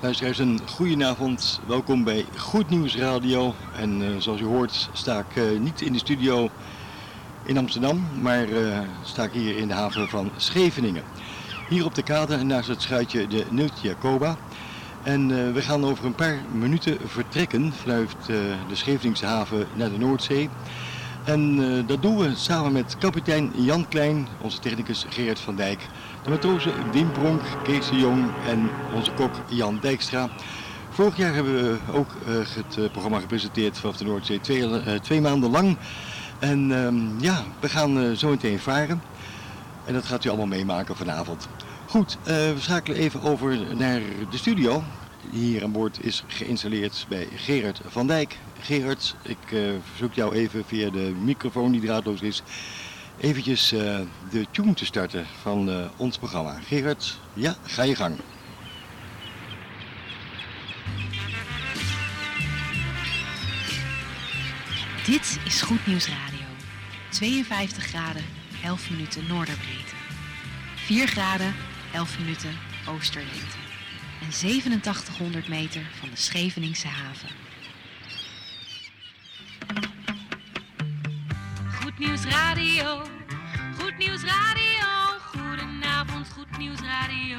Luisteraars, een goedenavond. Welkom bij Goed Nieuws Radio. En uh, zoals u hoort sta ik uh, niet in de studio in Amsterdam, maar uh, sta ik hier in de haven van Scheveningen. Hier op de kade naast het schuitje de Neut Jacoba. En we gaan over een paar minuten vertrekken vanuit de Scheveningse haven naar de Noordzee. En dat doen we samen met kapitein Jan Klein, onze technicus Gerard van Dijk de matrozen Wim Bronk, Kees de Jong en onze kok Jan Dijkstra. Vorig jaar hebben we ook uh, het uh, programma gepresenteerd vanaf de Noordzee twee, twee maanden lang. En ehm, ja, we gaan zo meteen varen. En dat gaat u allemaal meemaken vanavond. Goed, we schakelen even over naar de studio. Hier aan boord is geïnstalleerd bij Gerard van Dijk. Gerard, ik verzoek jou even via de microfoon die draadloos is eventjes uh, de tune te starten van uh, ons programma. Gerard, ja, ga je gang. Dit is Goed Nieuws Radio. 52 graden, 11 minuten noorderbreedte. 4 graden, 11 minuten oosterlengte. En 8700 meter van de Scheveningse haven. Goed Nieuws Radio. Goed Nieuws Radio. Goedenavond, Goed Nieuws Radio.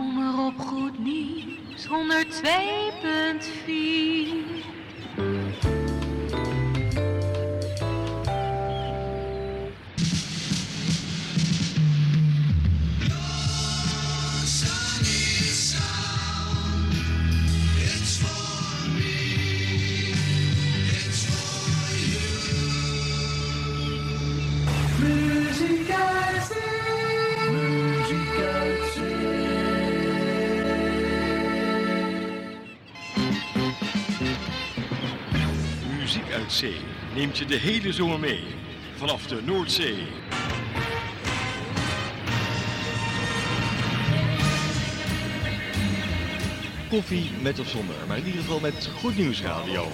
op Goed Nieuws 102.4 neemt je de hele zomer mee vanaf de Noordzee. Koffie met of zonder, maar in ieder geval met Goed Nieuws Radio.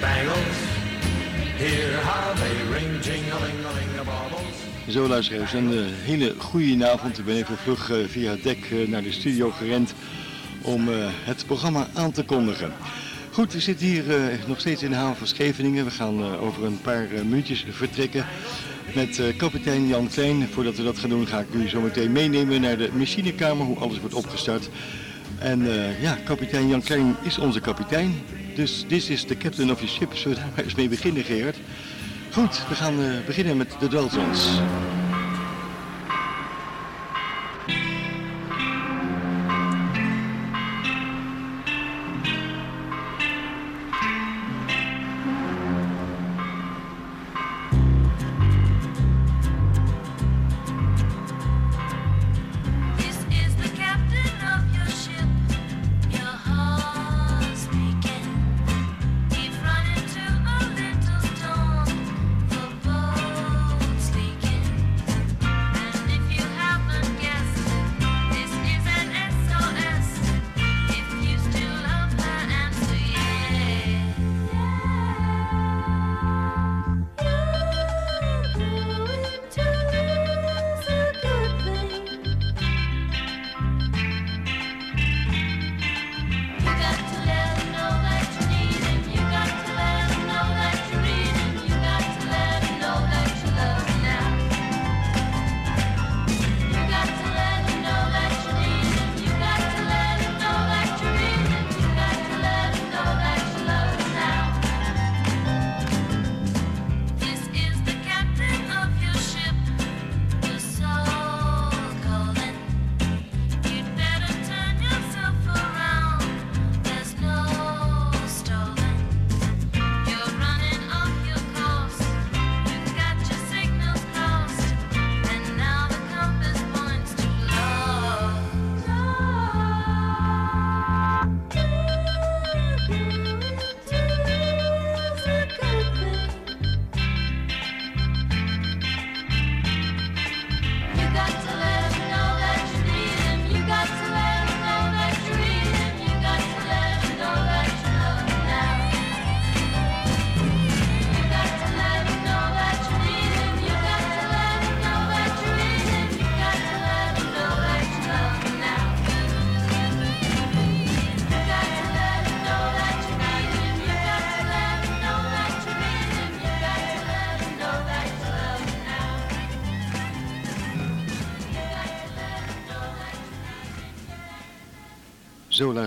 Bangles, how they ring. Zo luisteraars, een uh, hele goede avond. Ik ben even vlug uh, via het dek uh, naar de studio gerend om het programma aan te kondigen. Goed, we zitten hier nog steeds in de haven van Scheveningen. We gaan over een paar minuutjes vertrekken met kapitein Jan Klein. Voordat we dat gaan doen ga ik u zo meteen meenemen naar de machinekamer, hoe alles wordt opgestart. En ja, kapitein Jan Klein is onze kapitein. Dus this is the captain of your ship. Zullen we daar maar eens mee beginnen, Gerard? Goed, we gaan uh, beginnen met de Daltons.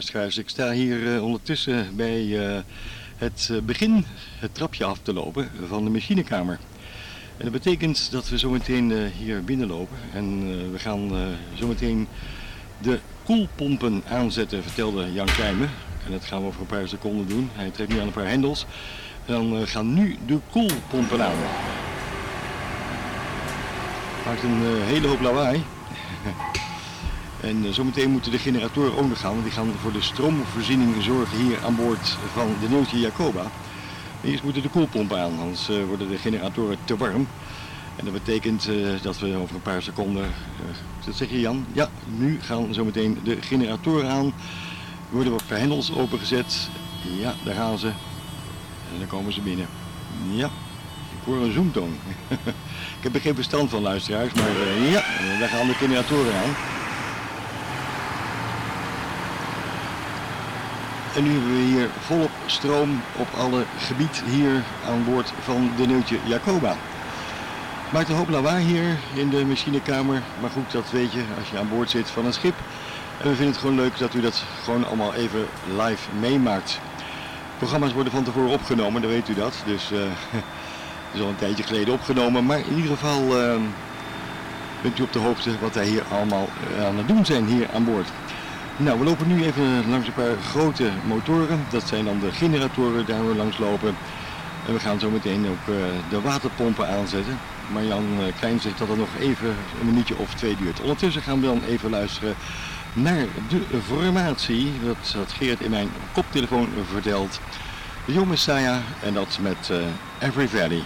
Ik sta hier eh, ondertussen bij eh, het eh, begin, het trapje af te lopen van de machinekamer. En dat betekent dat we zometeen hier binnenlopen en we gaan zometeen de koelpompen aanzetten, vertelde Jan Keijmen. En dat gaan we over een paar seconden doen. Hij trekt nu aan een paar hendels. En dan gaan nu de koelpompen aan. Maakt een hele hoop lawaai. En eh, zometeen moeten de generatoren ook nog gaan, want die gaan voor de stroomvoorziening zorgen hier aan boord van de Neeltje Jacoba. Eerst moeten de koelpompen aan, anders eh, worden de generatoren te warm. En dat betekent eh, dat we over een paar seconden, eh, dat zeg je Jan? Ja, nu gaan zometeen de generatoren aan. Worden wat verhendels opengezet. Ja, daar gaan ze. En dan komen ze binnen. Ja, ik hoor een zoomtoon. ik heb er geen verstand van luisteraars, maar ja, daar gaan de generatoren aan. En nu hebben we hier volop stroom op alle gebied hier aan boord van de Neeltje Jacoba. Maakt een hoop lawaai hier in de machinekamer, maar goed, dat weet je als je aan boord zit van een schip. En we vinden het gewoon leuk dat u dat gewoon allemaal even live meemaakt. Programma's worden van tevoren opgenomen, dan weet u dat. Dus het is al een tijdje geleden opgenomen, maar in ieder geval eh, bent u op de hoogte wat wij hier allemaal eh, aan het doen zijn hier aan boord. Nou, we lopen nu even langs een paar grote motoren. Dat zijn dan de generatoren daar we langs lopen. En we gaan zo meteen ook eh, de waterpompen aanzetten. Maar Jan eh, Klein zegt dat het nog even een minuutje of twee duurt. Ondertussen gaan we dan even luisteren naar de formatie. Dat had Geert in mijn koptelefoon verteld. De Young Messiah en dat met eh, Every Valley.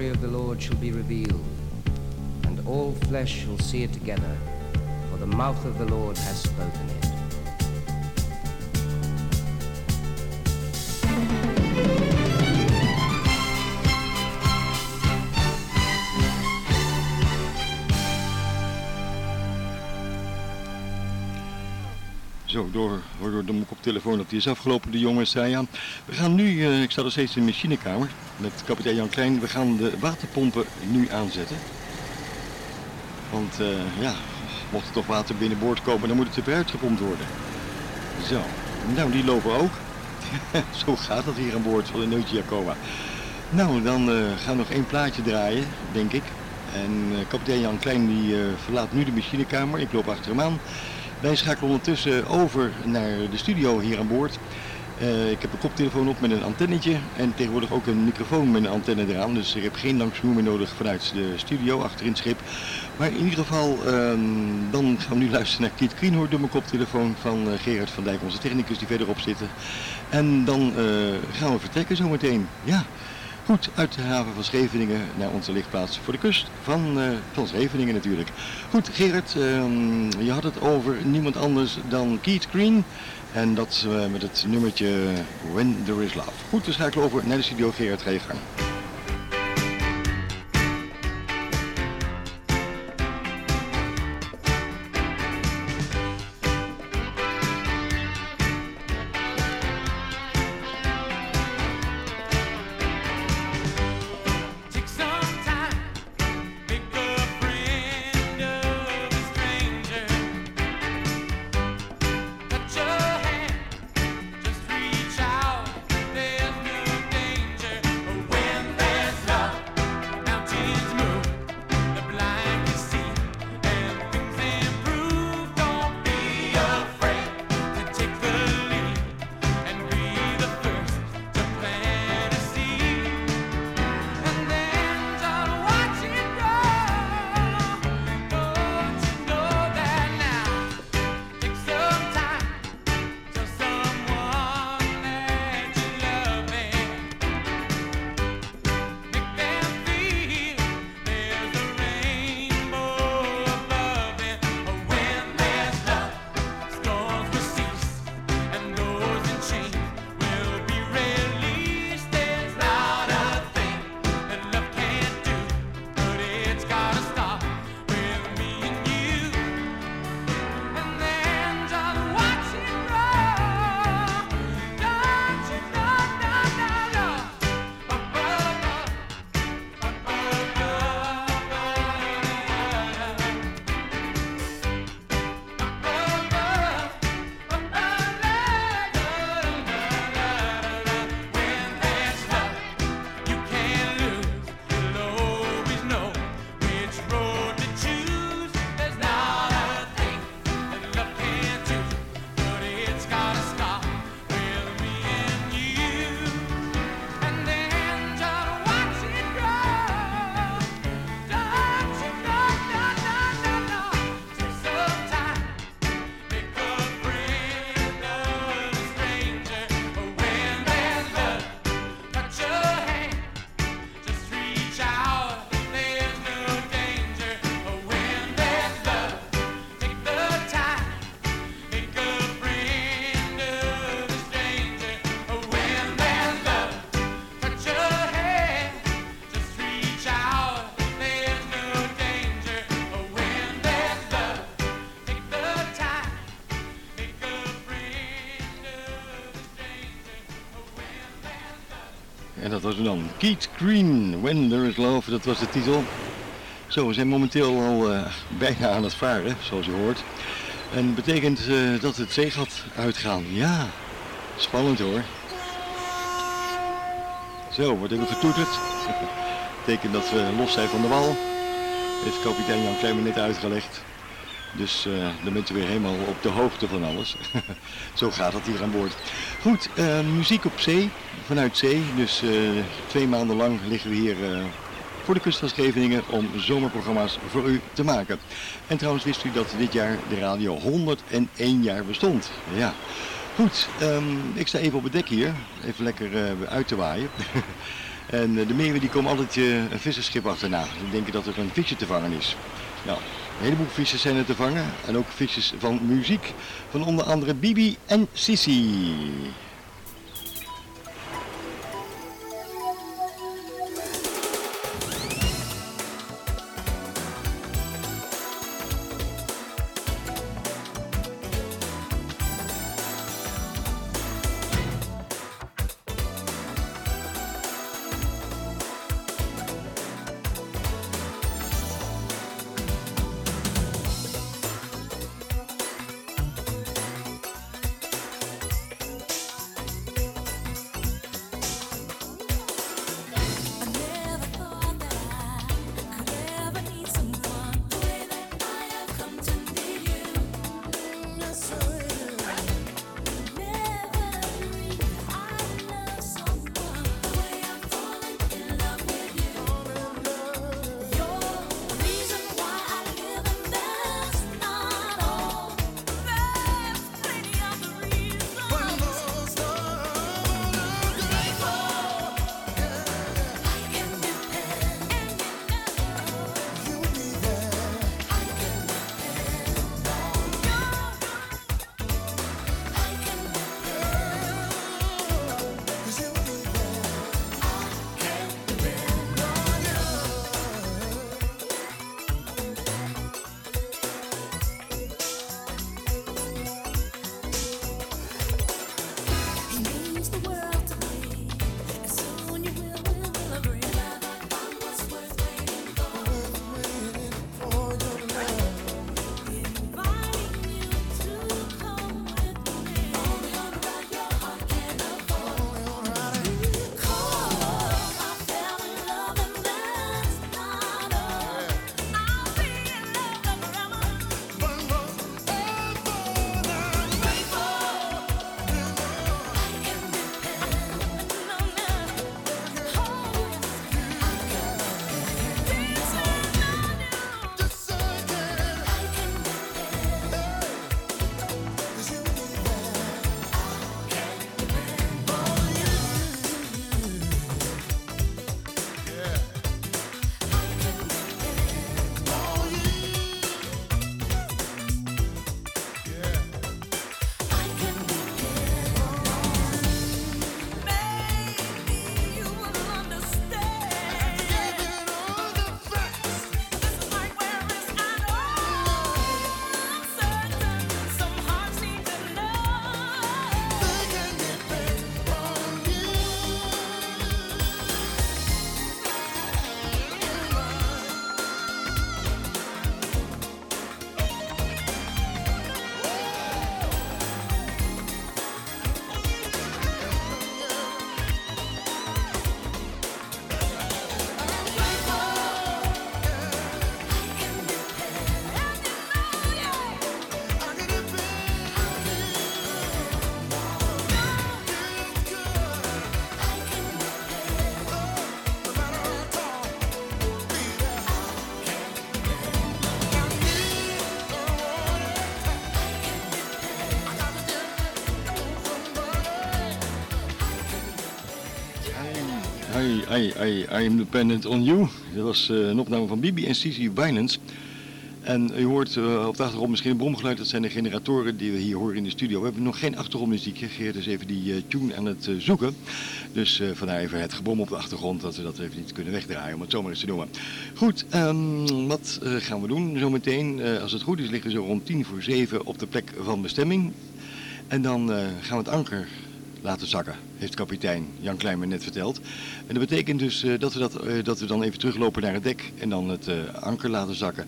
Glory of the Lord shall be revealed, and all flesh shall see it together, for the mouth of the Lord has spoken it. Door, door de koptelefoon dat die is afgelopen. De jongens zei ja, we gaan nu, eh, ik sta nog steeds in de machinekamer met kapitein Jan Klein. We gaan de waterpompen nu aanzetten. Want eh, ja, mocht er toch water binnenboord komen, dan moet het er weer uitgepompt worden. Zo, nou die lopen ook. Zo gaat dat hier aan boord van de Neutje Jacoba. Nou, dan eh, gaan we nog één plaatje draaien, denk ik. En kapitein Jan Klein die verlaat nu de machinekamer. Ik loop achter hem aan. Wij schakelen ondertussen over naar de studio hier aan boord. Eh, ik heb een koptelefoon op met een antennetje en tegenwoordig ook een microfoon met een antenne eraan. Dus ik heb geen lang snoer meer nodig vanuit de studio achterin het schip. Maar in ieder geval, ehm, dan gaan we nu luisteren naar Kiet Krien, hoor door mijn koptelefoon van eh, Gerard van Dijk, onze technicus die verderop zitten. En dan eh, gaan we vertrekken zometeen. Ja, goed, uit de haven van Scheveningen naar onze lichtplaats voor de kust van, eh, van Scheveningen natuurlijk. Goed, Gerard, ehm, je had het over niemand anders dan Keith Green. En dat eh, met het nummertje When There Is Love. Goed, we schakelen over naar de studio. Gerard, ga je gang. Dan. Keith Green, When There Is Love, dat was de titel. Zo, we zijn momenteel al eh, bijna aan het varen, zoals u hoort. En betekent eh, dat het zeegat uitgaan. Ja, spannend hoor. Zo, wordt even getoeterd. betekent dat we los zijn van de wal. Heeft kapitein Jan Klein net uitgelegd. Dus eh, dan bent u weer helemaal op de hoogte van alles. Zo gaat het hier aan boord. Goed, eh, muziek op zee, vanuit zee. Dus eh, twee maanden lang liggen we hier eh, voor de kust van Scheveningen om zomerprogramma's voor u te maken. En trouwens wist u dat dit jaar de radio 101 jaar bestond. Ja. Goed, ehm, ik sta even op het dek hier, even lekker uit te waaien. en de meeuwen die komen altijd een visserschip achterna. Die denken dat er een visje te vangen is. Nou, een heleboel visjes zijn er te vangen. En ook visjes van muziek. Van onder andere Bibi en Sissi. I, I, I, am dependent on you. Dat was eh, een opname van Bibi en Cici Winans. En u hoort eh, op de achtergrond misschien een bromgeluid. Dat zijn de generatoren die we hier horen in de studio. We hebben nog geen achtergrondmuziekje. Geert is even die eh, tune aan het zoeken. Dus vandaar even het gebrom op de achtergrond. Dat we dat even niet kunnen wegdraaien, om het zomaar eens te noemen. Goed, ehm, wat gaan we doen zometeen? Als het goed is liggen we zo rond tien voor zeven op de plek van bestemming. En dan gaan we het anker laten zakken, heeft kapitein Jan Klein me net verteld. En dat betekent dus eh, dat, we dat, eh, dat we dan even teruglopen naar het dek en dan het eh, anker laten zakken.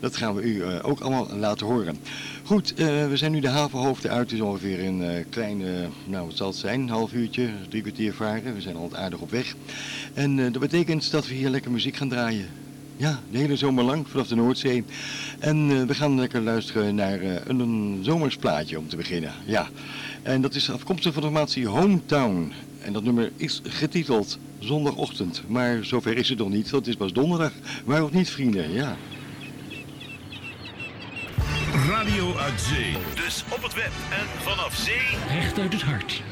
Dat gaan we u ook allemaal laten horen. Goed, we zijn nu de havenhoofden uit. Is ongeveer een kleine, nou wat zal het zijn, een half uurtje, drie kwartier varen. We zijn al aardig op weg. En dat betekent dat we hier lekker muziek gaan draaien. Ja, de hele zomer lang vanaf de Noordzee. En we gaan lekker luisteren naar een, een zomersplaatje om te beginnen. Ja, en dat is afkomstig van de formatie Hometown. En dat nummer is getiteld Zondagochtend. Maar zover is het nog niet, want het is pas donderdag. Maar ook niet, vrienden, ja. Radio uit zee. Dus op het web en vanaf zee. Recht uit het hart.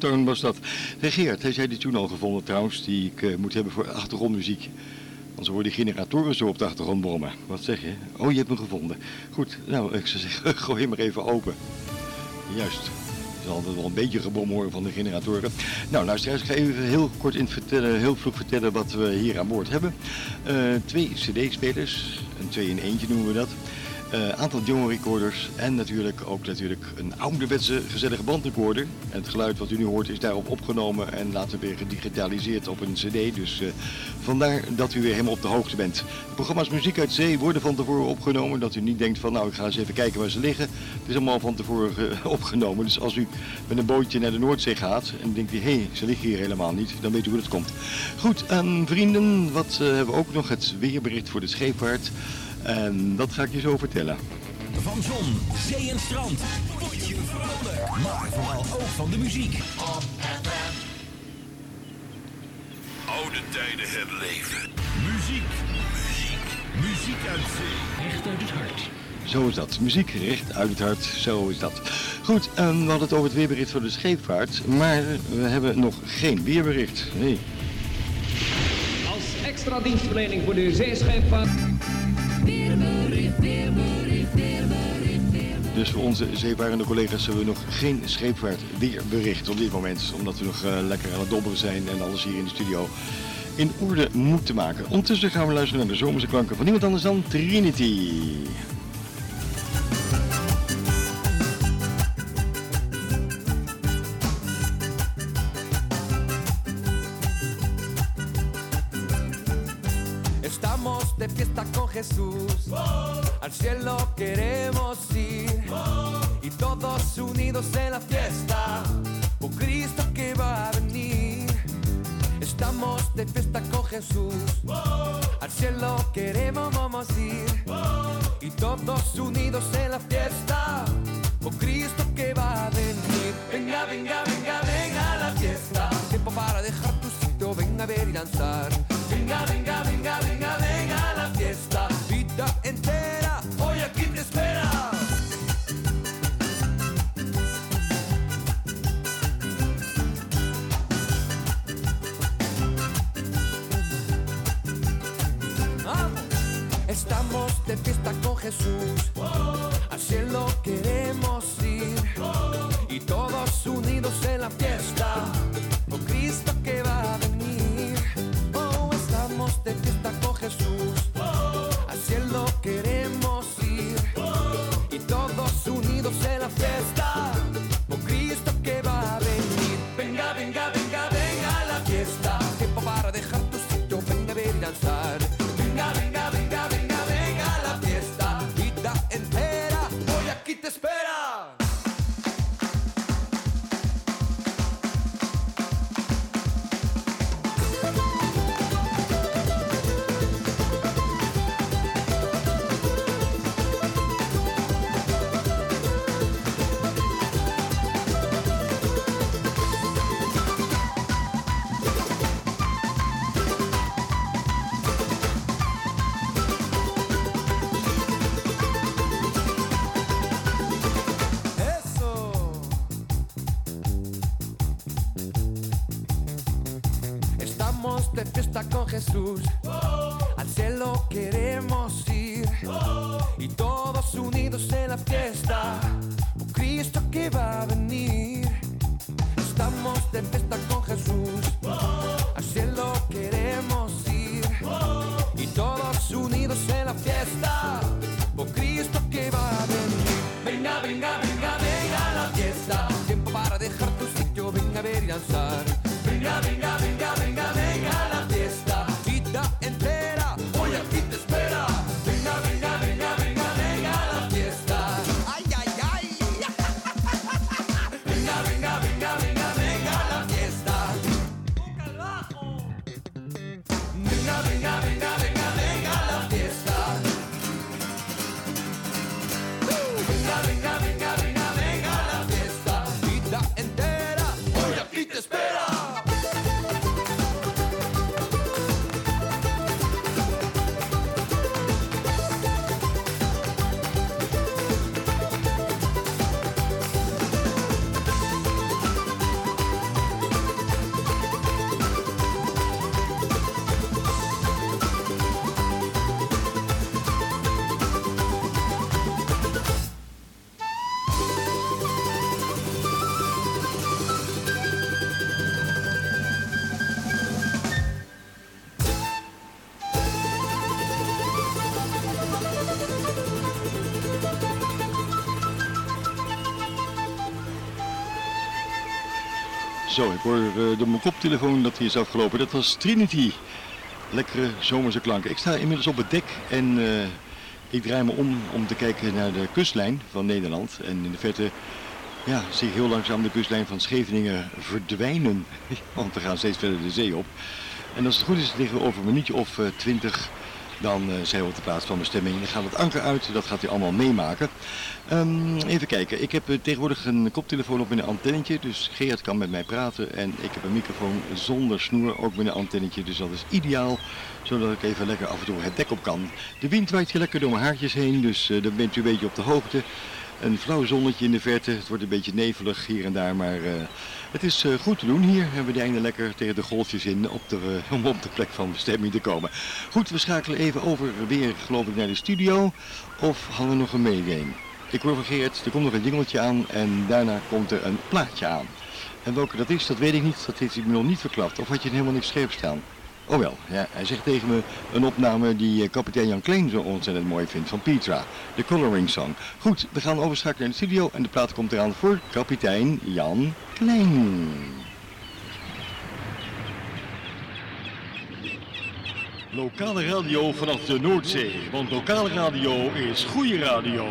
Hometown was dat. Regeert, heeft jij die toen al gevonden trouwens, die ik eh, moet hebben voor achtergrondmuziek? Anders worden die generatoren zo op de achtergrond brommen. Wat zeg je? Oh, je hebt hem gevonden. Goed, nou, ik zou zeggen, gooi hem maar even open. Juist. Je zal altijd wel een beetje gebom horen van de generatoren. Nou, luisteraars, ik ga even heel kort in vertellen, heel vroeg vertellen wat we hier aan boord hebben. Eh, twee cd-spelers, een twee in eentje noemen we dat. Eh, aantal jonge recorders en natuurlijk ook natuurlijk een ouderwetse gezellige bandrecorder. En het geluid wat u nu hoort is daarop opgenomen en later weer gedigitaliseerd op een cd. Dus eh, vandaar dat u weer helemaal op de hoogte bent. De programma's Muziek uit Zee worden van tevoren opgenomen. Dat u niet denkt van nou ik ga eens even kijken waar ze liggen. Het is allemaal van tevoren eh, opgenomen. Dus als u met een bootje naar de Noordzee gaat en denkt hé hey, ze liggen hier helemaal niet. Dan weet u hoe dat komt. Goed, ehm, vrienden, wat hebben we ook nog? Het weerbericht voor de scheepvaart. En dat ga ik je zo vertellen. Van zon, zee en strand. Word je vrolijk. Maar vooral ook van de muziek. Oude tijden herleven. Muziek. Muziek. Muziek uit zee. Echt uit het hart. Zo is dat. Muziek recht uit het hart. Zo is dat. Goed, ehm, we hadden het over het weerbericht voor de scheepvaart. Maar we hebben nog geen weerbericht. Nee. Als extra dienstverlening voor de zeescheepvaart. Dus voor onze zeevarende collega's hebben we nog geen scheepvaart weerbericht op dit moment. Omdat we nog eh, lekker aan het dobberen zijn en alles hier in de studio in orde moeten maken. Ondertussen gaan we luisteren naar de zomerse klanken van niemand anders dan Trinity. Jesús. Al cielo queremos ir. Y todos unidos en la fiesta. Por Cristo que va a venir. Estamos de fiesta con Jesús. Al cielo queremos vamos ir. Y todos unidos en la fiesta. Por Cristo que va a venir. Venga, venga, venga, venga a la fiesta. Tiempo para dejar tu sitio, venga a ver y danzar. Venga, venga, venga, Jesús. Al cielo queremos ir. Y todos unidos en la fiesta. qualquer Zo, ik hoor eh, door mijn koptelefoon dat hij is afgelopen. Dat was Trinity. Lekkere zomerse klanken. Ik sta inmiddels op het dek en eh, ik draai me om om te kijken naar de kustlijn van Nederland. En in de verte ja, zie ik heel langzaam de kustlijn van Scheveningen verdwijnen. Want we gaan steeds verder de zee op. En als het goed is, liggen we over een minuutje of eh, twintig. Dan eh, zijn we op de plaats van bestemming. Dan gaat het anker uit, dat gaat u allemaal meemaken. Ehm, even kijken, ik heb eh, tegenwoordig een koptelefoon op mijn antennetje, dus Geert kan met mij praten. En ik heb een microfoon zonder snoer, ook met een antennetje, dus dat is ideaal. Zodat ik even lekker af en toe het dek op kan. De wind waait hier lekker door mijn haartjes heen, dus eh, dan bent u een beetje op de hoogte. Een flauw zonnetje in de verte, het wordt een beetje nevelig hier en daar, maar het is eh, goed te doen hier. En we dijnen lekker tegen de golfjes in op de, eh, om op de plek van bestemming te komen. Goed, we schakelen even over weer, geloof ik, naar de studio. Of hadden we nog een mededeling? Ik hoor van Geert, er komt nog een jingeltje aan en daarna komt er een plaatje aan. En welke dat is, dat weet ik niet, dat heeft hij me nog niet verklapt. Of had je helemaal niet scherp staan? Oh wel, ja, hij zegt tegen me een opname die eh, kapitein Jan Klein zo ontzettend mooi vindt van Petra, de Coloring Song. Goed, we gaan overschakelen naar de studio en de plaat komt eraan voor kapitein Jan Klein. Lokale radio vanaf de Noordzee, want lokale radio is goede radio.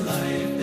life.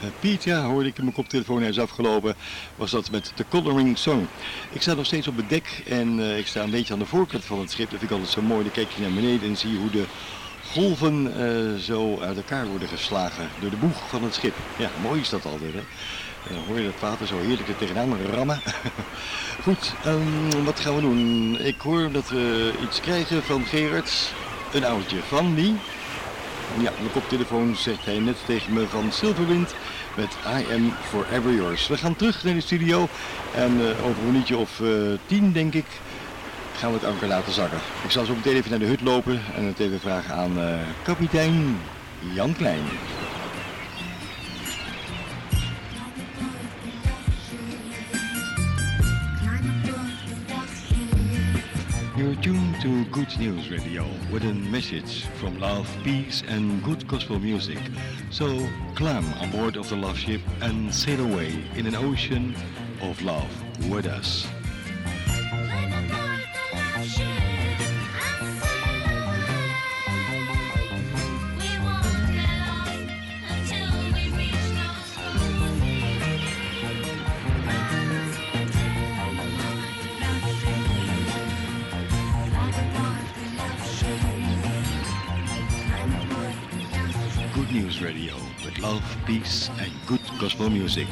Hè. Piet, ja, hoorde ik in mijn koptelefoon, hij is afgelopen, was dat met de Coloring Song. Ik sta nog steeds op het dek en eh, ik sta een beetje aan de voorkant van het schip. Dat vind ik altijd zo mooi. Dan kijk je naar beneden en zie je hoe de golven eh, zo uit elkaar worden geslagen door de boeg van het schip. Ja, mooi is dat altijd hè. Dan hoor je dat water zo heerlijk er tegenaan rammen. Goed, ehm, wat gaan we doen? Ik hoor dat we iets krijgen van Gerard. Een oudje van wie? Ja, mijn koptelefoon zegt hij net tegen me van Silverwind met I Am Forever Yours. We gaan terug naar de studio en eh, over een minuutje of eh, tien denk ik gaan we het anker laten zakken. Ik zal zo meteen even naar de hut lopen en het even vragen aan eh, kapitein Jan Klein. You're tuned to Good News Radio with a message from love, peace and good gospel music. So climb on board of the love ship and sail away in an ocean of love with us. Good News Radio with love, peace and good gospel music.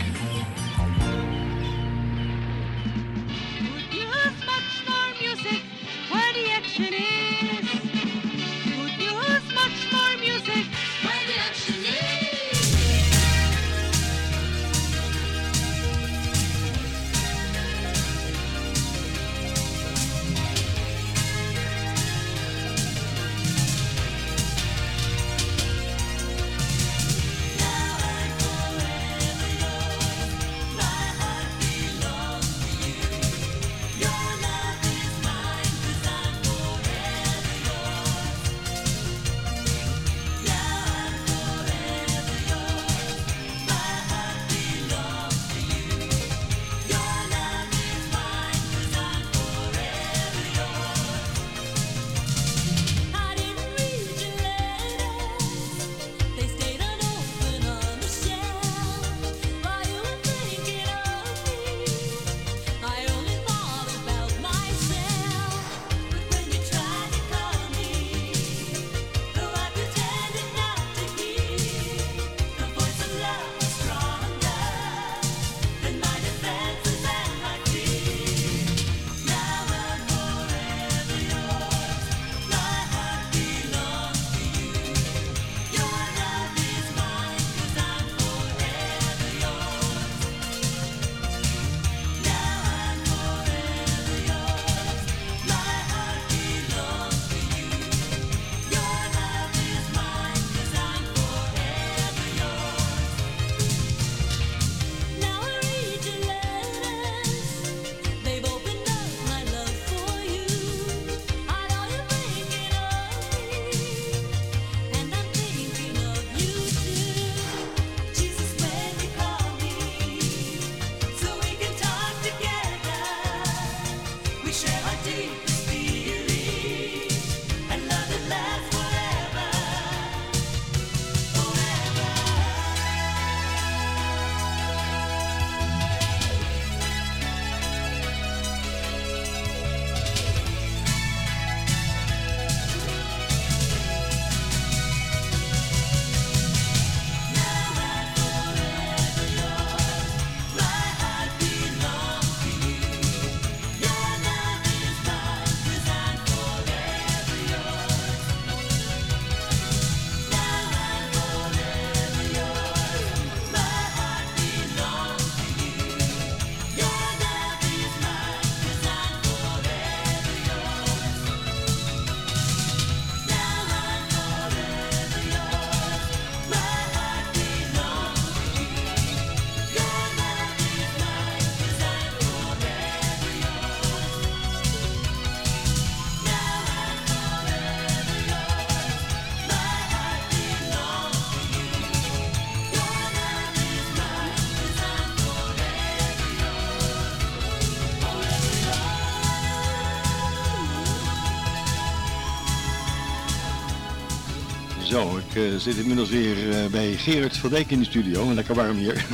Ik eh, zit inmiddels weer eh, bij Gerard van Dijk in de studio. Lekker warm hier.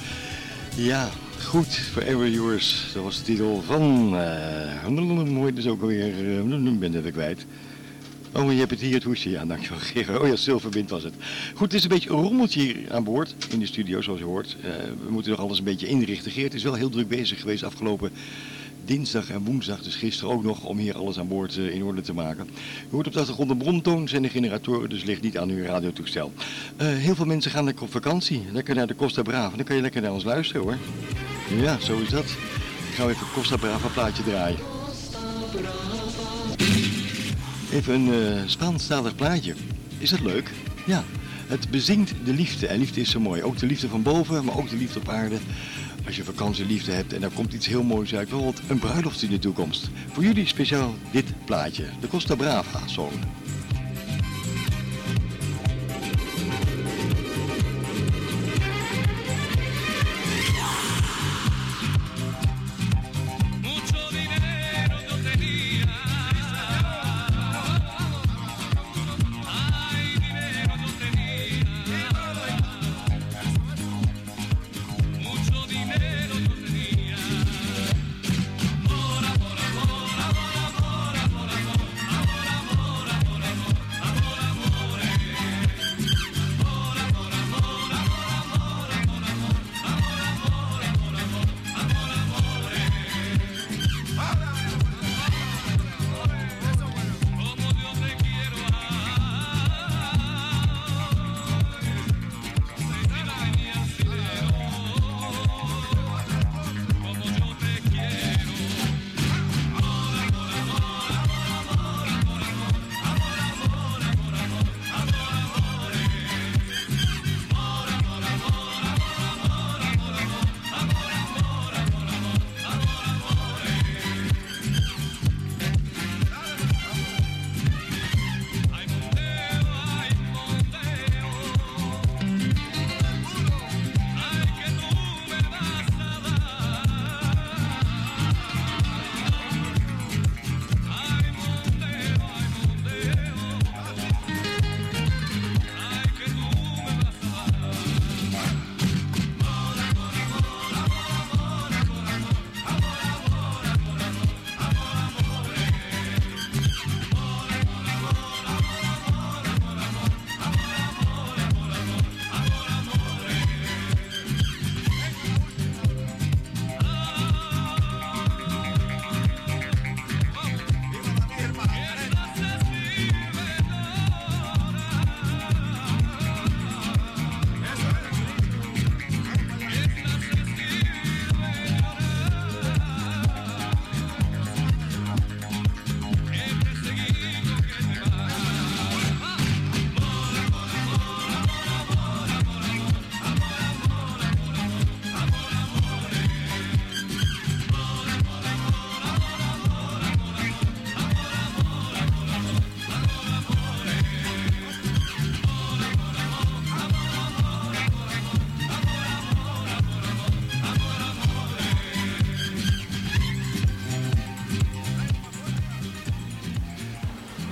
ja, goed. Forever Yours. Dat was de titel van... eh mooi dus ook alweer... Uh, ben even kwijt. Oh, je hebt het hier, het hoesje. Ja, dankjewel Gerard. Oh ja, Silverwind was het. Goed, het is een beetje rommeltje hier aan boord in de studio, zoals je hoort. We moeten nog alles een beetje inrichten. Geert is wel heel druk bezig geweest afgelopen dinsdag en woensdag, dus gisteren ook nog, om hier alles aan boord eh, in orde te maken. U hoort op de achtergrond een bromtoon, zijn de generatoren, dus ligt niet aan uw radiotoestel. Eh, heel veel mensen gaan lekker op vakantie, lekker naar de Costa Brava. Dan kan je lekker naar ons luisteren hoor. Ja, zo is dat. Ik ga even Costa Brava plaatje draaien. Even een uh, Spaanstalig plaatje. Is dat leuk? Ja. Het bezingt de liefde. En liefde is zo mooi. Ook de liefde van boven, maar ook de liefde op aarde. Als je vakantieliefde hebt en er komt iets heel moois uit, bijvoorbeeld een bruiloft in de toekomst. Voor jullie speciaal dit plaatje, de Costa Brava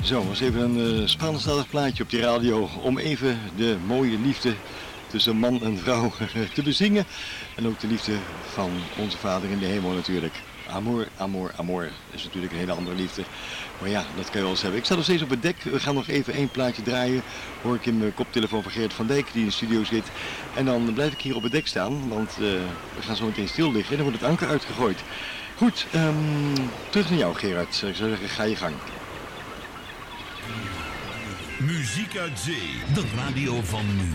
Zo, was even een uh, Spaanstalig plaatje op die radio om even de mooie liefde tussen man en vrouw te bezingen. En ook de liefde van onze vader in de hemel natuurlijk. Amor, amor, amor. Is natuurlijk een hele andere liefde. Maar ja, dat kan je wel eens hebben. Ik sta nog steeds op het dek. We gaan nog even één plaatje draaien. Hoor ik in mijn koptelefoon van Geert van Dijk die in de studio zit. En dan blijf ik hier op het dek staan. Want uh, we gaan zo meteen stil liggen. En dan wordt het anker uitgegooid. Goed, um, terug naar jou Gerard. Ik zou zeggen, ga je gang. Muziek uit zee, de radio van nu.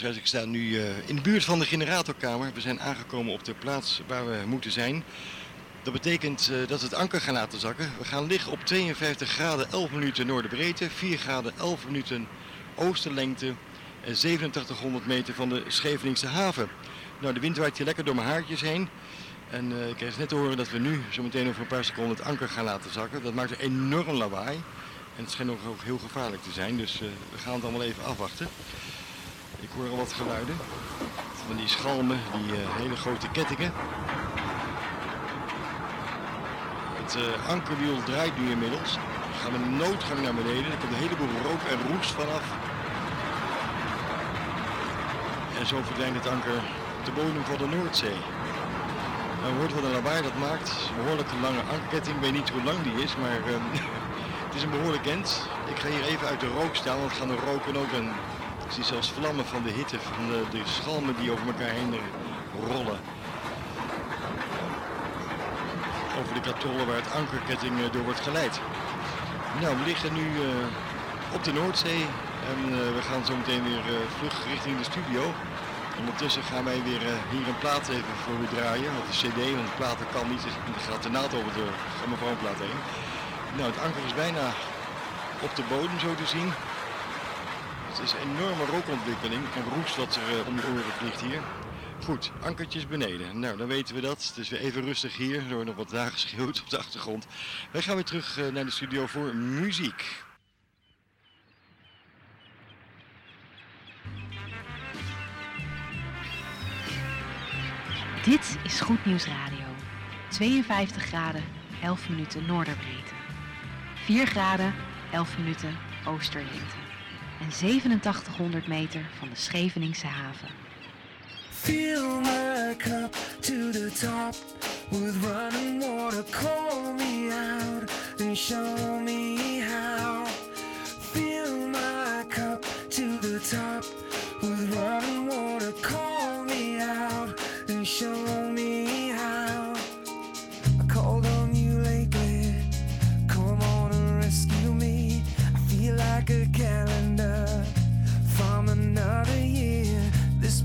Luisteraars, ik sta nu eh, in de buurt van de generatorkamer. We zijn aangekomen op de plaats waar we moeten zijn. Dat betekent eh, dat we het anker gaan laten zakken. We gaan liggen op 52 graden 11 minuten noorderbreedte, 4 graden 11 minuten oosterlengte en 8700 meter van de Scheveningse haven. Nou, de wind waait hier lekker door mijn haartjes heen. En eh, ik kreeg net te horen dat we nu zo meteen over een paar seconden het anker gaan laten zakken. Dat maakt een enorm lawaai. En het schijnt ook heel gevaarlijk te zijn, dus eh, we gaan het allemaal even afwachten. Ik hoor al wat geluiden. Van die schalmen, die eh, hele grote kettingen. Het eh, ankerwiel draait nu inmiddels. We gaan een noodgang naar beneden. Er komt een heleboel rook en roest vanaf. En zo verdwijnt het anker op de bodem van de Noordzee. Nou, je hoort wat een lawaai dat maakt. Een behoorlijk lange ankerketting. Ik weet niet hoe lang die is, maar ehm, het is een behoorlijk end. Ik ga hier even uit de rook staan, want gaan er roken ook. En ik zie zelfs vlammen van de hitte, van de, de schalmen die over elkaar heen rollen. Over de katrollen waar het ankerketting eh, door wordt geleid. Nou, we liggen nu eh, op de Noordzee en eh, we gaan zo meteen weer eh, vlug richting de studio. Ondertussen gaan wij weer hier een plaat even voor u draaien, of een cd, want de platen kan niet, dus er gaat de naad over de grammofoonplaat heen. Nou, het anker is bijna op de bodem zo te zien. Het is een enorme rookontwikkeling en roest wat er eh, om de oren vliegt hier. Goed, ankertjes beneden. Nou, dan weten we dat. Het is weer even rustig hier. Er wordt nog wat dagen geschreeuwd op de achtergrond. Wij gaan weer terug eh, naar de studio voor muziek. Dit is Goed Nieuws Radio. 52 graden, 11 minuten noorderbreedte. 4 graden, 11 minuten oosterlengte. En 8700 meter van de Scheveningse haven. Fill my cup to the top with running water. Call me out and show me how. Fill my cup to the top with running water. Call me out and show me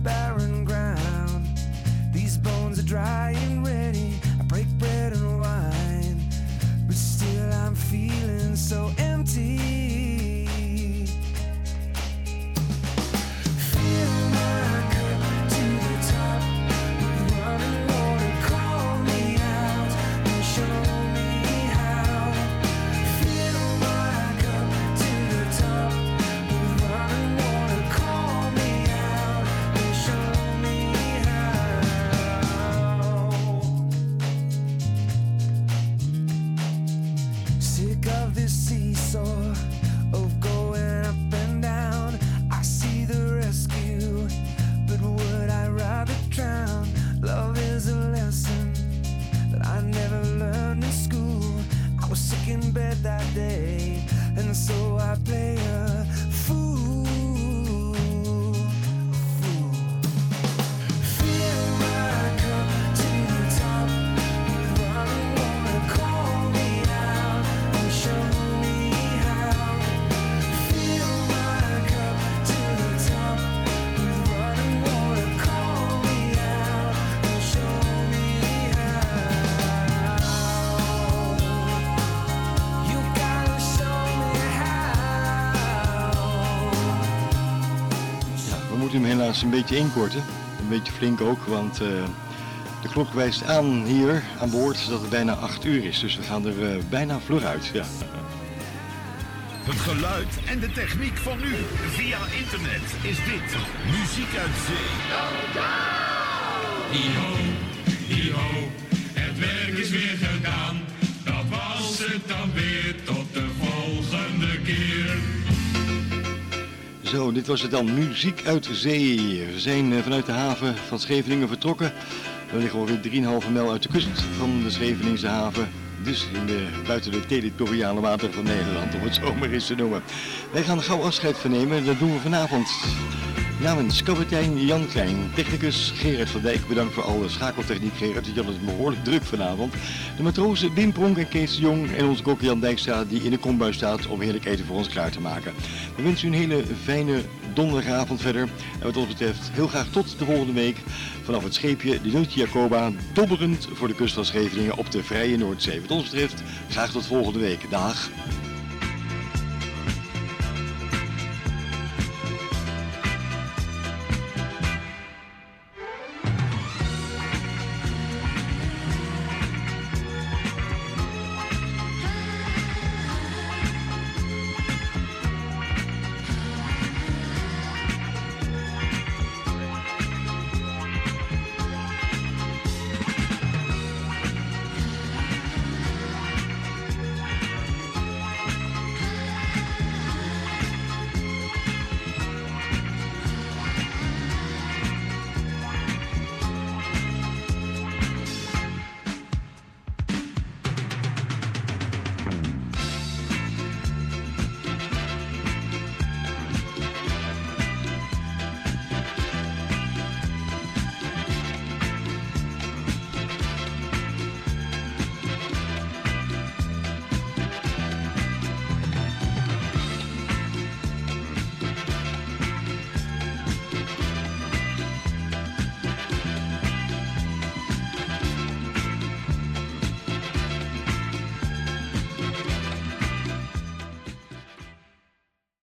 barren ground, these bones are dry and ready. I break bread and wine, but still I'm feeling so empty. Een beetje inkorten. Een beetje flink ook, want eh, de klok wijst aan hier aan boord dat het bijna 8 uur is. Dus we gaan er eh, bijna vlug uit. Ja. Het geluid en de techniek van nu. Via internet is dit Muziek uit Zee. Zo, dit was het dan. Muziek uit zee. We zijn eh, vanuit de haven van Scheveningen vertrokken. We liggen ongeveer 3,5 mijl uit de kust van de Scheveningse haven. Dus in de, buiten de territoriale wateren van Nederland, om het zo maar eens te noemen. Wij gaan gauw afscheid vernemen. Dat doen we vanavond Namens kapitein Jan Klein, technicus Gerard van Dijk, bedankt voor alle schakeltechniek Gerard, want Jan is behoorlijk druk vanavond. De matrozen Wim Pronk en Kees de Jong en onze kok Jan Dijkstra die in de kombuis staat om heerlijk eten voor ons klaar te maken. We wensen u een hele fijne donderdagavond verder en wat ons betreft heel graag tot de volgende week vanaf het scheepje de Nootje Jacoba, dobberend voor de kust van Scheveningen op de vrije Noordzee. Ons betreft graag tot volgende week. Dag!